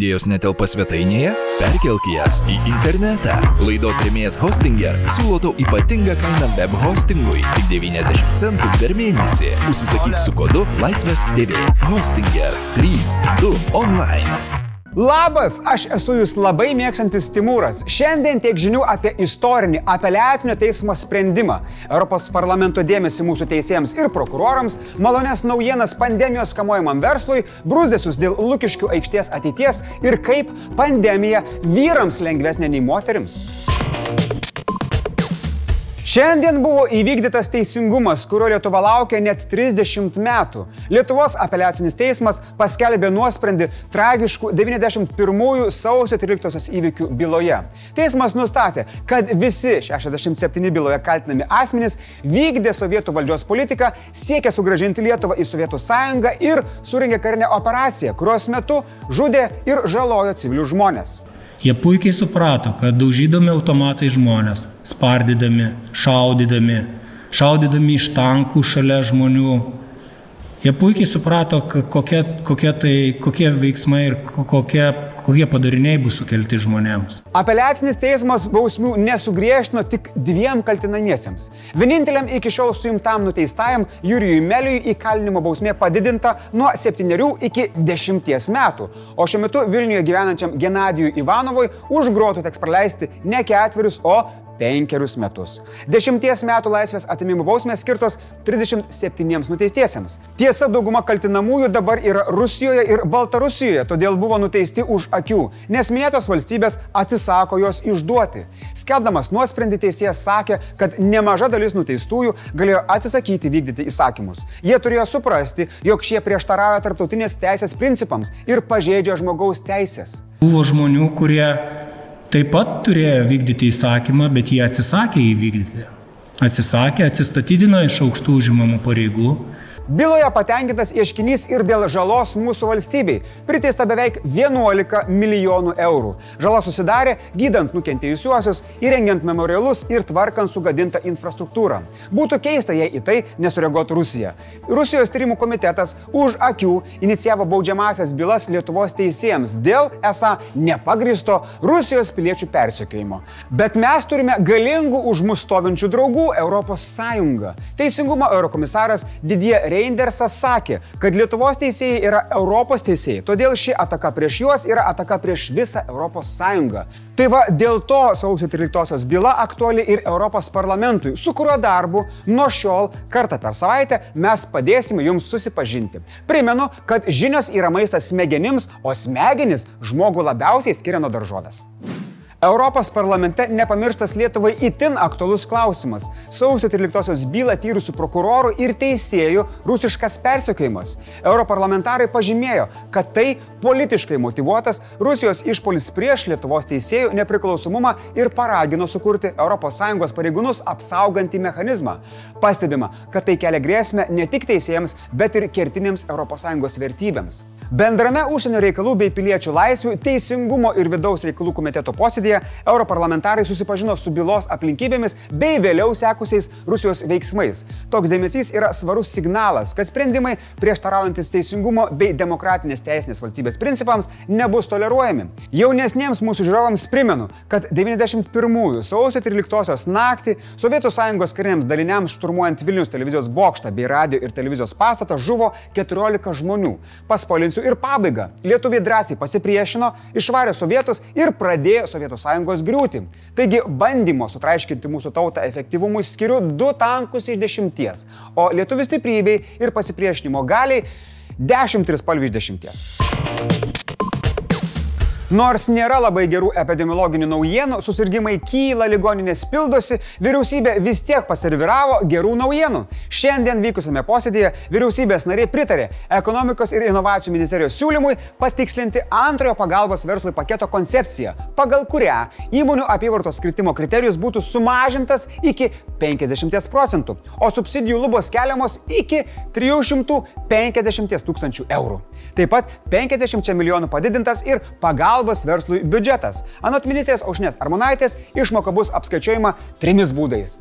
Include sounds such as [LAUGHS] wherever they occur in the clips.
Idėjos netelpa svetainėje? Perkelk jas į internetą. Laidos rėmėjas Hostinger siūlo tau ypatingą kainą web hostingui - tik 90 centų per mėnesį. Užsisakyk su kodu Laisvės TV. Hostinger 3.2 online. Labas, aš esu jūs labai mėgstantis Timūras. Šiandien tiek žinių apie istorinį apeliacinio teismo sprendimą, Europos parlamento dėmesį mūsų teisėjams ir prokurorams, malonės naujienas pandemijos kamuojamam verslui, brūzdėsius dėl Lukiškių aikštės ateities ir kaip pandemija vyrams lengvesnė nei moteriams. Šiandien buvo įvykdytas teisingumas, kurio Lietuva laukia net 30 metų. Lietuvos apeliacinis teismas paskelbė nuosprendį tragiškų 91 sausio 13 įvykių byloje. Teismas nustatė, kad visi 67 byloje kaltinami asmenys vykdė sovietų valdžios politiką, siekė sugražinti Lietuvą į Sovietų sąjungą ir suringė karinę operaciją, kurios metu žudė ir žalojo civilius žmonės. Jie puikiai suprato, kad daužydami automatai žmonės, spardydami, šaudydami, šaudydami iš tankų šalia žmonių, jie puikiai suprato, kokie, kokie, tai, kokie veiksmai ir kokie, kokie padariniai bus sukelti žmonėms. Apeliacinis teismas bausmių nesugriežtino tik dviem kaltinamiesiems. Vieninteliam iki šiol suimtam nuteistajam Jurijui Meliui įkalinimo bausmė padidinta nuo 7 iki 10 metų, o šiuo metu Vilniuje gyvenančiam Genadijui Ivanovui už grotų teks praleisti ne ketverius, o penkerius metus. Dešimties metų laisvės atimimo bausmės skirtos 37 nuteistiesiems. Tiesa, dauguma kaltinamųjų dabar yra Rusijoje ir Baltarusijoje, todėl buvo nuteisti už akių, nes minėtos valstybės atsisako jos išduoti. Skelbdamas nuosprendį teisėjas sakė, kad nemaža dalis nuteistųjų galėjo atsisakyti vykdyti įsakymus. Jie turėjo suprasti, jog šie prieštarauja tarptautinės teisės principams ir pažeidžia žmogaus teisės. Buvo žmonių, kurie taip pat turėjo vykdyti įsakymą, bet jie atsisakė įvykdyti. Atsisakė, atsistatydino iš aukštų užimamų pareigų Byloje patenkintas ieškinys ir dėl žalos mūsų valstybei. Priteista beveik 11 milijonų eurų. Žala susidarė gydant nukentėjusiuosius, įrengiant memorialus ir tvarkant sugadintą infrastruktūrą. Būtų keista, jei į tai nesureaguotų Rusija. Rusijos tyrimų komitetas už akių inicijavo baudžiamasias bylas Lietuvos teisėjams dėl esą nepagristo Rusijos piliečių persekiojimo. Bet mes turime galingų už mus stovinčių draugų Europos Sąjungą. Teisingumo eurokomisaras Didie Reikės Reindersas sakė, kad Lietuvos teisėjai yra Europos teisėjai, todėl ši ataka prieš juos yra ataka prieš visą Europos Sąjungą. Tai va dėl to sausio 13-osios byla aktuali ir Europos parlamentui, su kuriuo darbu nuo šiol kartą per savaitę mes padėsime jums susipažinti. Primenu, kad žinios yra maistas smegenims, o smegenis žmogų labiausiai skiria nuo daržovės. Europos parlamente nepamirštas Lietuvai itin aktualus klausimas - sausio 13-osios bylą tyrusių prokurorų ir teisėjų rusiškas persekiojimas. Europarlamentarai pažymėjo, kad tai politiškai motivuotas Rusijos išpolis prieš Lietuvos teisėjų nepriklausomumą ir paragino sukurti ES pareigūnus apsaugantį mechanizmą. Pastebima, kad tai kelia grėsmę ne tik teisėjams, bet ir kertinėms ES vertybėms. Bendrame užsienio reikalų bei piliečių laisvių, teisingumo ir vidaus reikalų komiteto posėdėje europarlamentarai susipažino su bylos aplinkybėmis bei vėliau sekusiais Rusijos veiksmais. Toks dėmesys yra svarus signalas, kad sprendimai prieštaraujantis teisingumo bei demokratinės teisinės valstybės principams nebus toleruojami. Jaunesniems mūsų žiūrovams primenu, kad 91 sausio 13 naktį Sovietų sąjungos kariniams daliniams šturmuojant Vilnius televizijos bokštą bei radio ir televizijos pastatą žuvo 14 žmonių. Paspolinsiu ir pabaiga. Lietuviai drąsiai pasipriešino, išvarė sovietus ir pradėjo Sovietų sąjungos griūti. Taigi bandymo sutraiškinti mūsų tautą efektyvumui skiriu 2 tankus iš 10, o lietuvių stiprybei ir pasipriešinimo galiai 10 trispalvių iš 10. Nors nėra labai gerų epidemiologinių naujienų, susirgymai kyla, ligoninės pildosi, vyriausybė vis tiek paserviravo gerų naujienų. Šiandien vykusiame posėdėje vyriausybės nariai pritarė ekonomikos ir inovacijų ministerijos siūlymui patikslinti antrojo pagalbos verslui paketo koncepciją, pagal kurią įmonių apyvartos kritimo kriterijus būtų sumažintas iki 50 procentų, o subsidijų lubos keliamos iki 350 tūkstančių eurų. Taip pat 50 milijonų padidintas ir pagalbos verslui biudžetas. Anot ministrės Aušnės Armonaitės išmoka bus apskaičiuojama trimis būdais.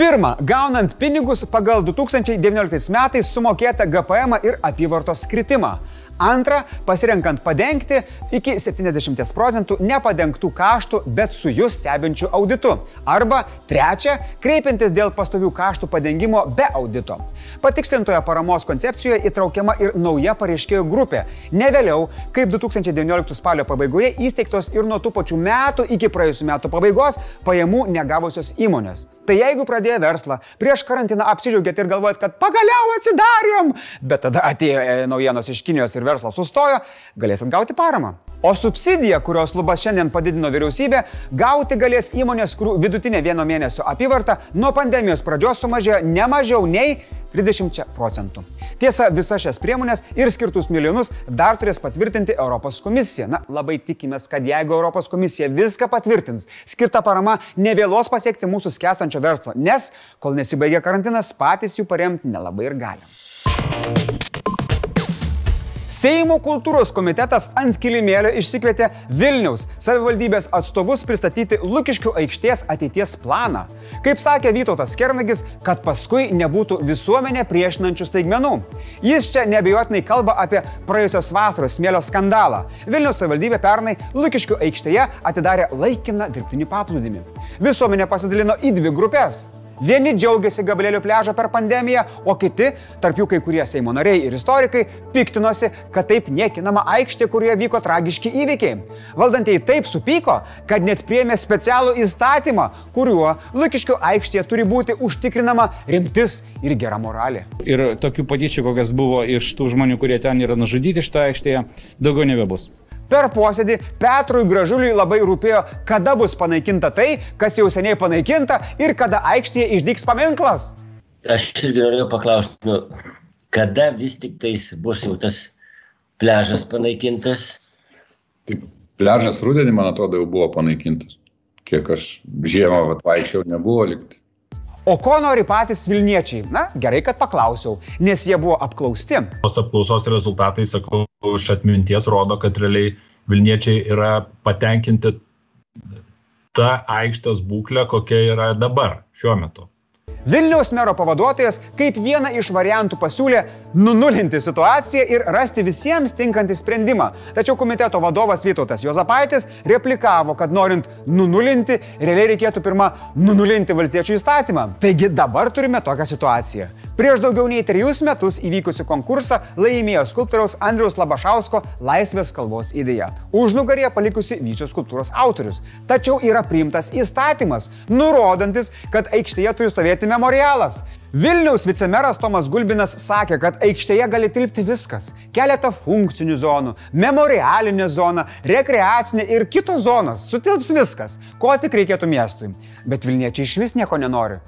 Pirma, gaunant pinigus pagal 2019 metais sumokėtą GPM ir apyvartos kritimą. Antra, pasirenkant padengti iki 70 procentų nepadengtų kaštų, bet su jūs stebinčiu auditu. Arba trečia, kreipiantis dėl pastovių kaštų padengimo be audito. Patikslintoje paramos koncepcijoje įtraukiama ir nauja pareiškėjų grupė. Ne vėliau, kaip 2019 spalio pabaigoje įsteigtos ir nuo tų pačių metų iki praėjusių metų pabaigos pajamų negavusios įmonės. Tai jeigu pradėjo verslą, prieš karantiną apsidžiaugėt ir galvojat, kad pagaliau atsidarėm, bet tada atėjo e, naujienos iš Kinijos ir verslas sustojo, galėsit gauti paramą. O subsidiją, kurios lubas šiandien padidino vyriausybė, gauti galės įmonės, kurių vidutinė vieno mėnesio apyvarta nuo pandemijos pradžios sumažėjo ne mažiau nei 30 procentų. Tiesa, visas šias priemonės ir skirtus milijonus dar turės patvirtinti Europos komisija. Na, labai tikimės, kad jeigu Europos komisija viską patvirtins, skirta parama nevėlos pasiekti mūsų skęstančio verslo, nes kol nesibaigia karantinas, patys jų paremti nelabai ir galim. Seimo kultūros komitetas ant kilimėlio išsikvietė Vilniaus savivaldybės atstovus pristatyti Lukiškių aikštės ateities planą. Kaip sakė Vytautas Kernagis, kad paskui nebūtų visuomenė priešinančių staigmenų. Jis čia nebejotinai kalba apie praėjusios vasaros smėlio skandalą. Vilniaus savivaldybė pernai Lukiškių aikštėje atidarė laikiną dirbtinį paplūdimį. Visuomenė pasidalino į dvi grupės. Vieni džiaugiasi Gabrielio pležą per pandemiją, o kiti, tarp jų kai kurie Seimo nariai ir istorikai, piktinosi, kad taip niekinama aikštė, kurioje vyko tragiški įvykiai. Valdantieji taip supyko, kad net priemė specialų įstatymą, kuriuo Lukiškio aikštėje turi būti užtikrinama rimtis ir gera moralė. Ir tokių patyčių, kokias buvo iš tų žmonių, kurie ten yra nužudyti šitoje aikštėje, daugiau nebebus. Per posėdį Petrui Gražuliui labai rūpėjo, kada bus panaikinta tai, kas jau seniai panaikinta ir kada aikštėje išdygs paminklas. Aš irgi norėjau paklausti, nu, kada vis tik tais bus jau tas pležas panaikintas? Tai pležas rudenį, man atrodo, jau buvo panaikintas. Kiek aš žiemą vaikščiau, nebuvo likti. O ko nori patys Vilniečiai? Na, gerai, kad paklausiau, nes jie buvo apklausti. Tos apklausos rezultatai, sakau, iš atminties rodo, kad realiai Vilniečiai yra patenkinti tą aikštės būklę, kokia yra dabar, šiuo metu. Vilniaus mero pavaduotojas kaip vieną iš variantų pasiūlė nunulinti situaciją ir rasti visiems tinkantį sprendimą. Tačiau komiteto vadovas Vytautas Jozapaitis replikavo, kad norint nunulinti, realiai reikėtų pirmą nunulinti valstiečių įstatymą. Taigi dabar turime tokią situaciją. Prieš daugiau nei trejus metus įvykusi konkursą laimėjo skulptoriaus Andriaus Labašausko Laisvės kalbos idėja. Užnugarėje palikusi Vyčio skulptūros autorius. Tačiau yra priimtas įstatymas, nurodantis, kad aikštėje turi stovėti memorialas. Vilniaus vicemeras Tomas Gulbinas sakė, kad aikštėje gali tilpti viskas - keletą funkcinių zonų, memorialinė zona, rekreacinė ir kitos zonos. Sutilps viskas, ko tik reikėtų miestui. Bet Vilniečiai iš vis nieko nenori.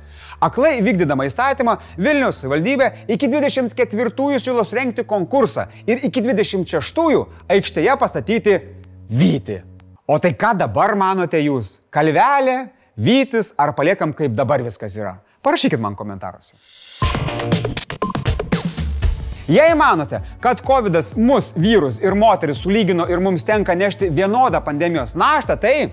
Aklai vykdydama įstatymą, Vilnius valdybė iki 24-ųjų siūlo surenkti konkursą ir iki 26-ųjų aikštėje pastatyti Vyti. O tai ką dabar manote jūs? Kalvelė, Vytis ar paliekam kaip dabar viskas yra? Parašykit man komentaruose. Jei manote, kad COVID mus, vyrus ir moteris sulygino ir mums tenka nešti vienodą pandemijos naštą, tai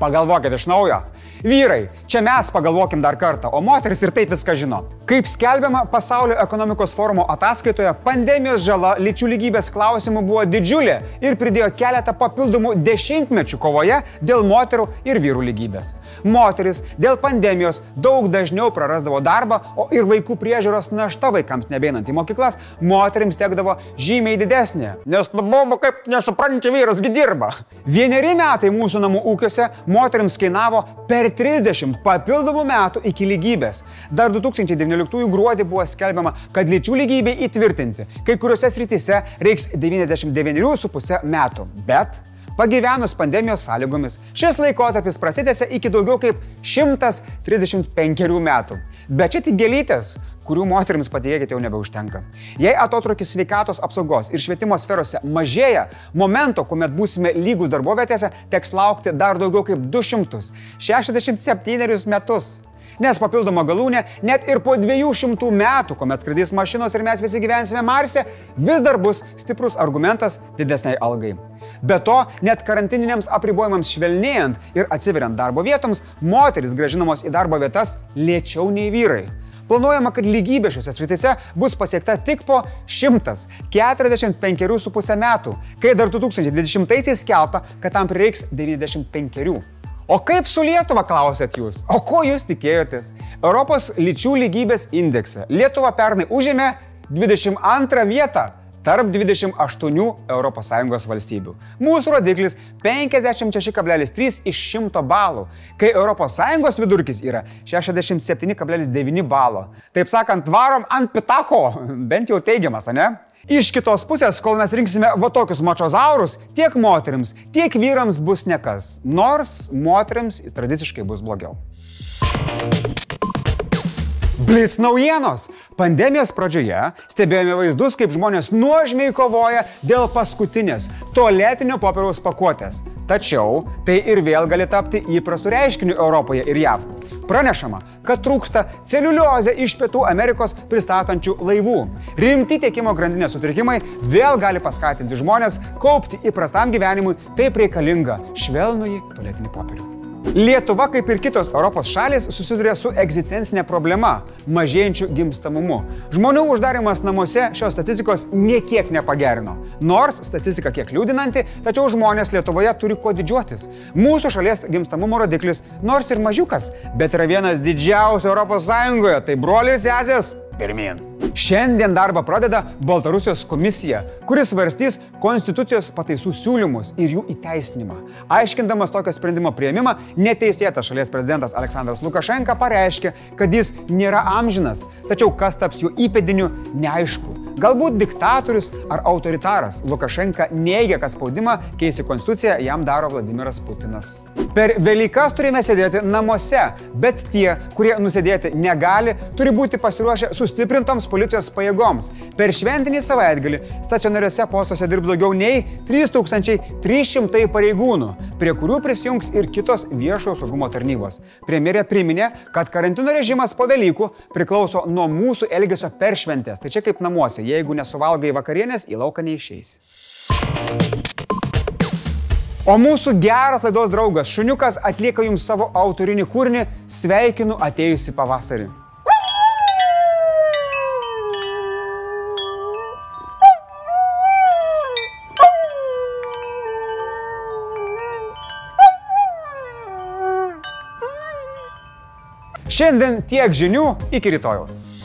pagalvokit iš naujo. Vyrai, čia mes pagalvokim dar kartą, o moteris ir taip viską žino. Kaip skelbiama Pasaulio ekonomikos forumo ataskaitoje, pandemijos žala lyčių lygybės klausimų buvo didžiulė ir pridėjo keletą papildomų dešimtmečių kovoje dėl moterų ir vyrų lygybės. Moteris dėl pandemijos daug dažniau prarasdavo darbą, o ir vaikų priežiūros našta vaikams nebeinant į mokyklas moteriams tekdavo žymiai didesnė, nes nubobo kaip nesupranti vyrasgi dirba. Vieneri metai mūsų namų ūkiuose moteriams kainavo per per 30 papildomų metų iki lygybės. Dar 2019 gruodį buvo skelbiama, kad lyčių lygybė įtvirtinti kai kuriuose srityse reiks 99,5 metų. Bet Pagyvenus pandemijos sąlygomis, šis laikotarpis prasitęsia iki daugiau kaip 135 metų. Bet čia tik gėlytės, kurių moteriams patikėkite jau nebeužtenka. Jei atotrukis sveikatos apsaugos ir švietimo sferose mažėja, momento, kuomet būsime lygus darbovietėse, teks laukti dar daugiau kaip 267 metus. Nes papildoma galūnė net ir po 200 metų, kuomet skraidys mašinos ir mes visi gyvensime Marse, vis dar bus stiprus argumentas didesniai algai. Be to, net karantininiams apribojimams švelnėjant ir atsiveriant darbo vietoms, moteris gražinamos į darbo vietas lėčiau nei vyrai. Planuojama, kad lygybė šiuose sritise bus pasiekta tik po 145,5 metų, kai dar 2020-aisiais skelbta, kad tam prireiks 95. O kaip su Lietuva, klausėt jūs? O ko jūs tikėjotės? Europos lyčių lygybės indekse Lietuva pernai užėmė 22 vietą tarp 28 ES valstybių. Mūsų rodiklis 56,3 iš 100 balų, kai ES vidurkis yra 67,9 balo. Taip sakant, varom ant pitako, [LAUGHS] bent jau teigiamas, ne? Iš kitos pusės, kol mes rinksime va tokius mačozaurus, tiek moteriams, tiek vyrams bus nekas, nors moteriams tradiciškai bus blogiau. Blitz naujienos. Pandemijos pradžioje stebėjome vaizdus, kaip žmonės nuožmiai kovoja dėl paskutinės tualetinio popieriaus pakuotės. Tačiau tai ir vėl gali tapti įprastų reiškinių Europoje ir JAV. Pranešama, kad trūksta celiuliozę iš Pietų Amerikos pristatančių laivų. Rimti tiekimo grandinės sutrikimai vėl gali paskatinti žmonės kaupti įprastam gyvenimui taip reikalingą švelnųjį tualetinį popierių. Lietuva, kaip ir kitos Europos šalis, susiduria su egzistencinė problema - mažėjančiu gimstamumu. Žmonių uždarimas namuose šios statistikos niekiek nepagerino. Nors statistika kiek liūdinanti, tačiau žmonės Lietuvoje turi kuo didžiuotis. Mūsų šalies gimstamumo rodiklis, nors ir mažiukas, bet yra vienas didžiausių Sąjungoje - tai brolis Jazės pirmin. Šiandien darbą pradeda Baltarusijos komisija, kuris svarstys konstitucijos pataisų siūlymus ir jų įteisinimą. Aiškindamas tokio sprendimo prieimimą, neteisėtas šalies prezidentas Aleksandras Lukašenka pareiškė, kad jis nėra amžinas, tačiau kas taps jų įpėdiniu, neaišku. Galbūt diktatorius ar autoritaras Lukašenka neigia, kad spaudimą keisti konstituciją jam daro Vladimiras Putinas. Per Velykas turime sėdėti namuose, bet tie, kurie nusėdėti negali, turi būti pasiruošę sustiprintoms policijos pajėgoms. Per šventinį savaitgalį stacionariuose postuose dirbs daugiau nei 3300 pareigūnų, prie kurių prisijungs ir kitos viešojo saugumo tarnybos. Premjerė priminė, kad karantino režimas po Velykų priklauso nuo mūsų elgesio per šventės. Tai čia kaip namuose, jeigu nesuvalgai vakarienės, į lauką neišeis. O mūsų geras laidos draugas Šuniukas atlieka jums savo autorinį kūrinį Sveikinu atėjusi pavasarį. Šiandien tiek žinių, iki rytojaus.